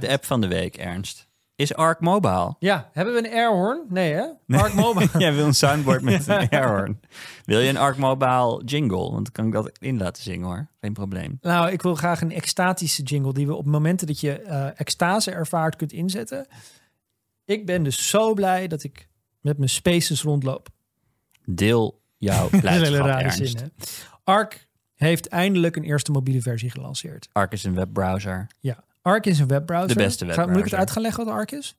De app van de week, Ernst. Is Arc Mobile? Ja, hebben we een airhorn? Nee hè? Arc Mobile. Jij wil een soundboard met een airhorn. Wil je een Arc Mobile jingle? Want dan kan ik dat in laten zingen hoor. Geen probleem. Nou, ik wil graag een extatische jingle die we op momenten dat je eh, extase ervaart kunt inzetten. Ik ben dus zo blij dat ik met mijn spaces rondloop. Deel jouw blijdschap, Ernst. zin? Arc heeft eindelijk een eerste mobiele versie gelanceerd. Arc is een webbrowser. Ja, Arc is een webbrowser. De beste Ga- Moet ik het webbrowser. uit gaan leggen wat Arc is?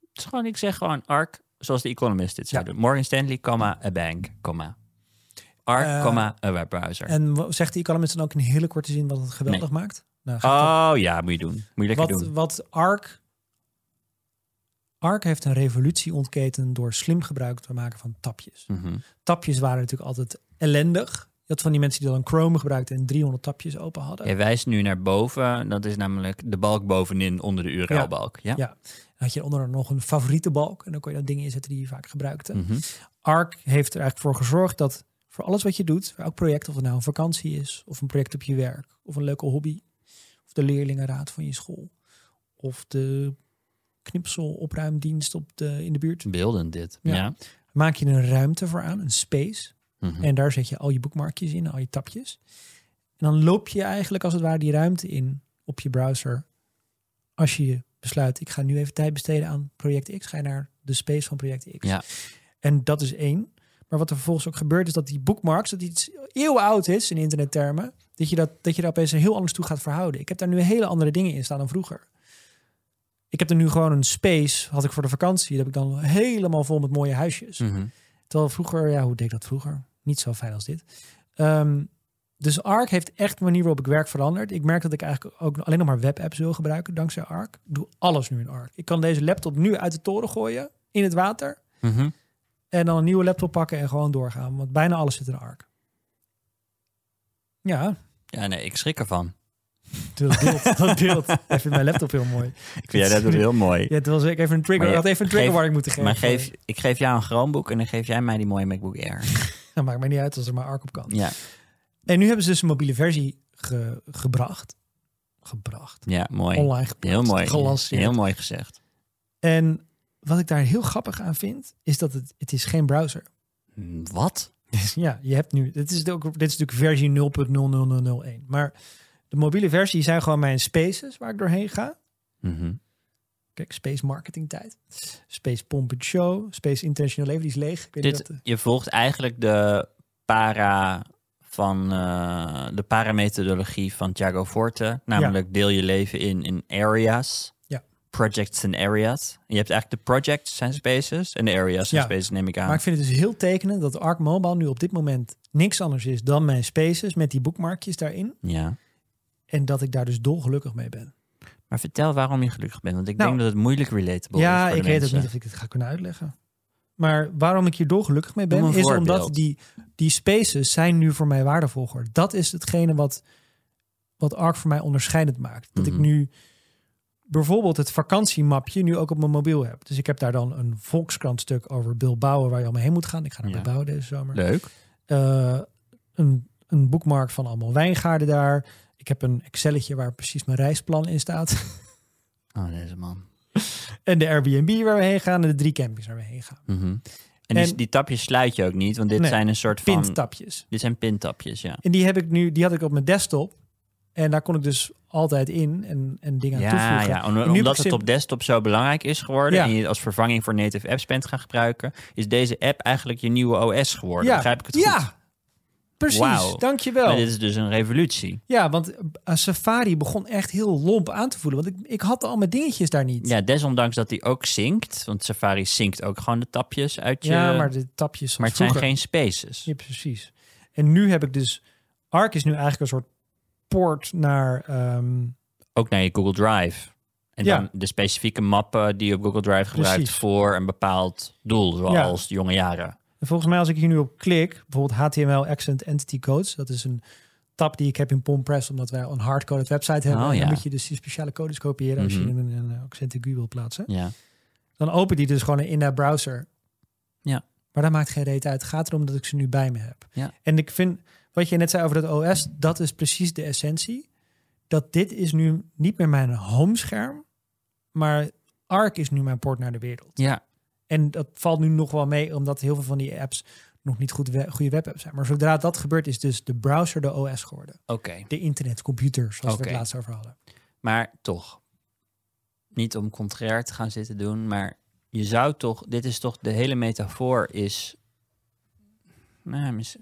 Het is gewoon, ik zeg gewoon Arc, zoals de Economist dit zou Ja. doen. Morgan Stanley, comma, a bank, comma. Arc, Eh, comma, a webbrowser. En zegt die Economist dan ook in een hele korte zin wat het geweldig maakt? Nou, oh ja, moet je doen. Moet je lekker wat, doen. wat Arc. Arc heeft een revolutie ontketen door slim gebruik te maken van tapjes. Mhm. Tapjes waren natuurlijk altijd ellendig. Je had van die mensen die dan Chrome gebruikten en 300 tapjes open hadden. Jij wijst nu naar boven. Dat is namelijk de balk bovenin onder de URL-balk. Ja. Ja. Dan had je onder nog een favoriete balk en dan kon je dan dingen inzetten die je vaak gebruikte. Mhm. Arc heeft er eigenlijk voor gezorgd dat voor alles wat je doet, voor elk project, of het nou een vakantie is, of een project op je werk, of een leuke hobby, of de leerlingenraad van je school, of de knipselopruimdienst op de, in de buurt, Beeldend dit. Ja. Ja. maak je een ruimte voor aan, een space. Mhm. En daar zet je al je boekmarkjes in, al je tapjes. En dan loop je eigenlijk als het ware die ruimte in op je browser. Als je besluit, ik ga nu even tijd besteden aan project X, ga je naar de space van project X. Ja. En dat is één. Maar wat er vervolgens ook gebeurt, is dat die bookmarks, dat iets eeuwen oud is in internettermen, dat je, dat, dat je daar opeens heel anders toe gaat verhouden. Ik heb daar nu hele andere dingen in staan dan vroeger. Ik heb er nu gewoon een space, had ik voor de vakantie, dat heb ik dan helemaal vol met mooie huisjes. Mhm. Terwijl vroeger, ja, hoe deed ik dat vroeger? Niet zo fijn als dit. Ehm, dus Arc heeft echt de manier waarop ik werk veranderd. Ik merk dat ik eigenlijk ook alleen nog maar webapps wil gebruiken dankzij Arc. Ik doe alles nu in Arc. Ik kan deze laptop nu uit de toren gooien in het water. Mhm. En dan een nieuwe laptop pakken en gewoon doorgaan. Want bijna alles zit in Arc. Ja, Ja, nee, ik schrik ervan. dat deelt. dat deelt. Ik vind mijn laptop heel mooi. Ik vind jij dat heel mooi. Ja, het was ik even een trigger. Ik had even een trigger geef- warning moeten geven. Maar geef, ik geef jou een Chromebook en dan geef jij mij die mooie MacBook Air. Dat maakt mij niet uit als er maar Arc op kan. Ja, En nu hebben ze dus een mobiele versie ge- gebracht. Gebracht. ja mooi. Online geplaatst. Heel mooi. Gelanceerd. Heel mooi gezegd. En wat ik daar heel grappig aan vind, is dat het, het is geen browser. Wat? Dus ja, je hebt nu, dit is, ook, dit is natuurlijk versie 0.00001. Maar de mobiele versie zijn gewoon mijn spaces waar ik doorheen ga. Mhm. Kijk, space marketing tijd. Space pomp show. Space intentional leven, die is leeg. Dit, wat, je volgt eigenlijk de para van eh, de paramethodologie van Thiago Forte. Namelijk deel je leven in, in areas. Ja. Projects en areas. En je hebt eigenlijk de projects zijn spaces en de areas zijn Ja. spaces, neem ik aan. Maar ik vind het dus heel tekenend dat Arc Mobile nu op dit moment niks anders is dan mijn spaces met die boekmarkjes daarin. Ja. En dat ik daar dus dolgelukkig mee ben. Maar vertel waarom je gelukkig bent. Want ik Nou, denk dat het moeilijk relatable is. Ja, voor de ik weet ook mensen. niet of ik het ga kunnen uitleggen. Maar waarom ik hier dolgelukkig mee ben, is voorbeeld. omdat die, die spaces zijn nu voor mij waardevol geworden. Dat is hetgene wat, wat Arc voor mij onderscheidend maakt. Dat ik Mhm. nu bijvoorbeeld het vakantiemapje nu ook op mijn mobiel heb. Dus ik heb daar dan een Volkskrant stuk over Bilbao waar je allemaal heen moet gaan. Ik ga naar Ja. Bilbao deze zomer. Leuk. Eh, een, een boekmark van allemaal wijngaarden daar. Ik heb een Excelletje waar precies mijn reisplan in staat. Oh, deze man. en de Airbnb waar we heen gaan en de drie campings waar we heen gaan. Mhm. En, die, En- die tapjes sluit je ook niet, want dit Nee, zijn een soort van... Pinttapjes. Dit zijn pintapjes, ja. En die heb ik nu, die had ik op mijn desktop. En daar kon ik dus altijd in en, en dingen aan Ja, toevoegen. ja, om- omdat het op desktop zo belangrijk is geworden Ja. en je het als vervanging voor native apps bent gaan gebruiken, is deze app eigenlijk je nieuwe OS geworden. Ja, Begrijp ik het goed? ja precies. Dankjewel. Maar dit is dus een revolutie. Ja, want eh, Safari begon echt heel lomp aan te voelen. Want ik, ik had al mijn dingetjes daar niet. Ja, desondanks dat die ook zinkt, want Safari zinkt ook gewoon de tapjes uit je... Ja, maar de tapjes maar het zijn geen spaces. Ja, precies. En nu heb ik dus... Arc is nu eigenlijk een soort poort naar... ehm, Ook naar je Google Drive. En Ja. dan de specifieke mappen die je op Google Drive gebruikt Precies. voor een bepaald doel, zoals de jonge jaren. En volgens mij als ik hier nu op klik, bijvoorbeeld HTML Accent Entity Codes, dat is een tab die ik heb in PomPress, omdat wij een hardcoded website hebben. Oh, ja. dan moet je dus die speciale codes kopiëren als je Mhm. in een Accent IQ wil plaatsen. Ja. Dan opent die dus gewoon in de browser. Ja. Maar dat maakt geen reet uit. Het gaat erom dat ik ze nu bij me heb. Ja. En ik vind, wat je net zei over dat OS, dat is precies de essentie. Dat dit is nu niet meer mijn homescherm, Maar Arc is nu mijn poort naar de wereld. Ja, En dat valt nu nog wel mee, omdat heel veel van die apps nog niet goed we- goede webapps zijn. Maar zodra dat gebeurt, is dus de browser de OS geworden. oké. De internetcomputer, zoals we het laatst over hadden. Maar toch, niet om contrair te gaan zitten doen, maar je zou toch, dit is toch, de hele metafoor is. Nou, mis-.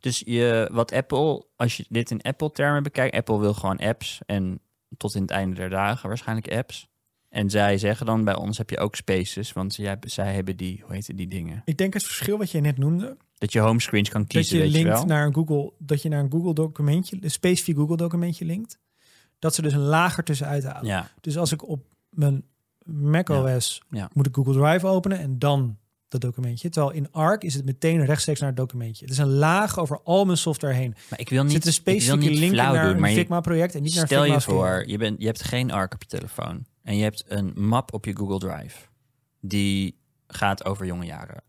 Dus je, wat Apple, als je dit in Apple-termen bekijkt, Apple wil gewoon apps en tot in het einde der dagen waarschijnlijk apps. En zij zeggen dan bij ons heb je ook spaces, want jij, zij hebben die, hoe heet die dingen? Ik denk het verschil wat je net noemde, Dat je homescreens kan dat kiezen, je weet je wel. naar een Google, dat je naar een Google documentje, een specifiek Google documentje linkt, dat ze dus een lager tussenuit halen. Ja, Dus als ik op mijn macOS Ja. moet ik Google Drive openen en dan dat documentje. Terwijl in Arc is het meteen rechtstreeks naar het documentje. Het is een laag over al mijn software heen. maar ik wil niet, zit een specifieke niet link naar doen, een je- Figma-project en niet naar Stel Figma je voor, je, bent, je hebt geen ARC op je telefoon. En je hebt een map op je Google Drive. Die gaat over jonge jaren.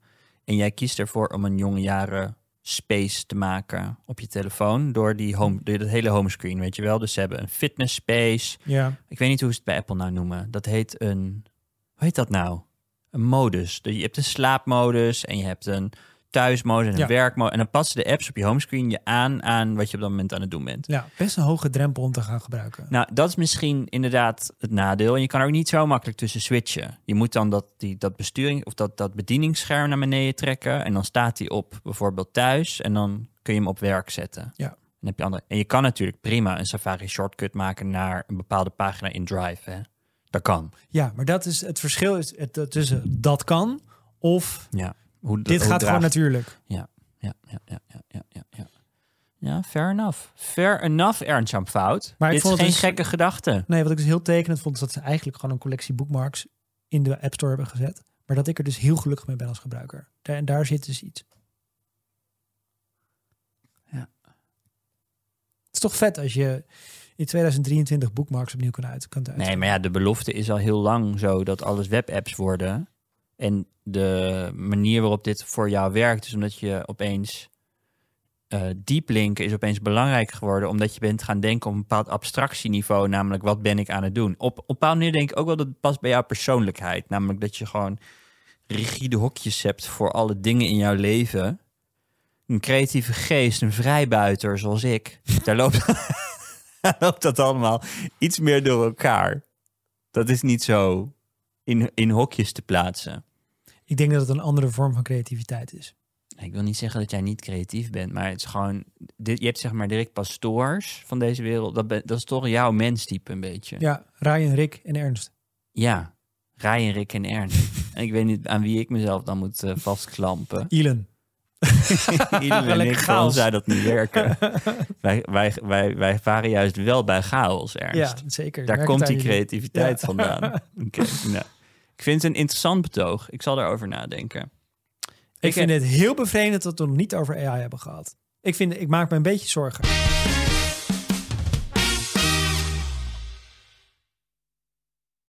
En jij kiest ervoor om een jonge jaren space te maken op je telefoon. Door, die home, door dat hele homescreen, weet je wel. Dus ze hebben een fitness space. Ja, Ik weet niet hoe ze het bij Apple nou noemen. Dat heet een... Hoe heet dat nou? Een modus. Dus je hebt een slaapmodus en je hebt een thuismodus en een Ja. werkmodus. En dan passen de apps op je homescreen je aan aan wat je op dat moment aan het doen bent. ja, best een hoge drempel om te gaan gebruiken. Nou, dat is misschien inderdaad het nadeel. En je kan er ook niet zo makkelijk tussen switchen. Je moet dan dat, die, dat besturing of dat, dat bedieningsscherm naar beneden trekken. En dan staat die op bijvoorbeeld thuis. En dan kun je hem op werk zetten. Ja. Dan heb je andere. En je kan natuurlijk prima een Safari shortcut maken naar een bepaalde pagina in Drive. Hè? Dat kan. Ja, maar dat is het verschil is het, tussen dat kan of Ja. Hoe, dit hoe gaat draag- gewoon natuurlijk. Ja, ja, ja, ja, ja, ja, ja, ja. Fair enough. Fair enough, Ernst Jan Fout. Maar ik Dit vond is geen dus- gekke gedachte. Nee, wat ik dus heel tekenend vond, is dat ze eigenlijk gewoon een collectie bookmarks in de App Store hebben gezet. Maar dat ik er dus heel gelukkig mee ben als gebruiker. Daar, en daar zit dus iets. Ja. Het is toch vet als je in 2023 bookmarks opnieuw kan uit, kunt Nee, maar ja, de belofte is al heel lang zo dat alles webapps worden. En de manier waarop dit voor jou werkt, is omdat je opeens eh deep linken is opeens belangrijk geworden, omdat je bent gaan denken op een bepaald abstractieniveau, namelijk wat ben ik aan het doen. Op, op een bepaalde manier denk ik ook wel dat het past bij jouw persoonlijkheid, namelijk dat je gewoon rigide hokjes hebt voor alle dingen in jouw leven. Een creatieve geest, een vrijbuiter zoals ik, daar loopt, daar loopt dat allemaal iets meer door elkaar. Dat is niet zo in, in hokjes te plaatsen. Ik denk dat het een andere vorm van creativiteit is. Ik wil niet zeggen dat jij niet creatief bent, maar het is gewoon... Dit, je hebt zeg maar direct pastoors van deze wereld. Dat, ben- dat is toch jouw menstype een beetje. Ja, Ryan, Rick en Ernst. Ja. Ryan, Rick en Ernst. en ik weet niet aan wie ik mezelf dan moet eh, vastklampen. Elon. Iedereen en ik, chaos. zou dat niet werken. wij, wij, wij, wij varen juist wel bij chaos, Ernst. Ja, zeker. Daar Merk komt die creativiteit Ja. vandaan. Oké, nou. Ik vind het een interessant betoog. Ik zal erover nadenken. Ik vind het heel bevreemdend dat we het nog niet over AI hebben gehad. Ik, vind, ik maak me een beetje zorgen.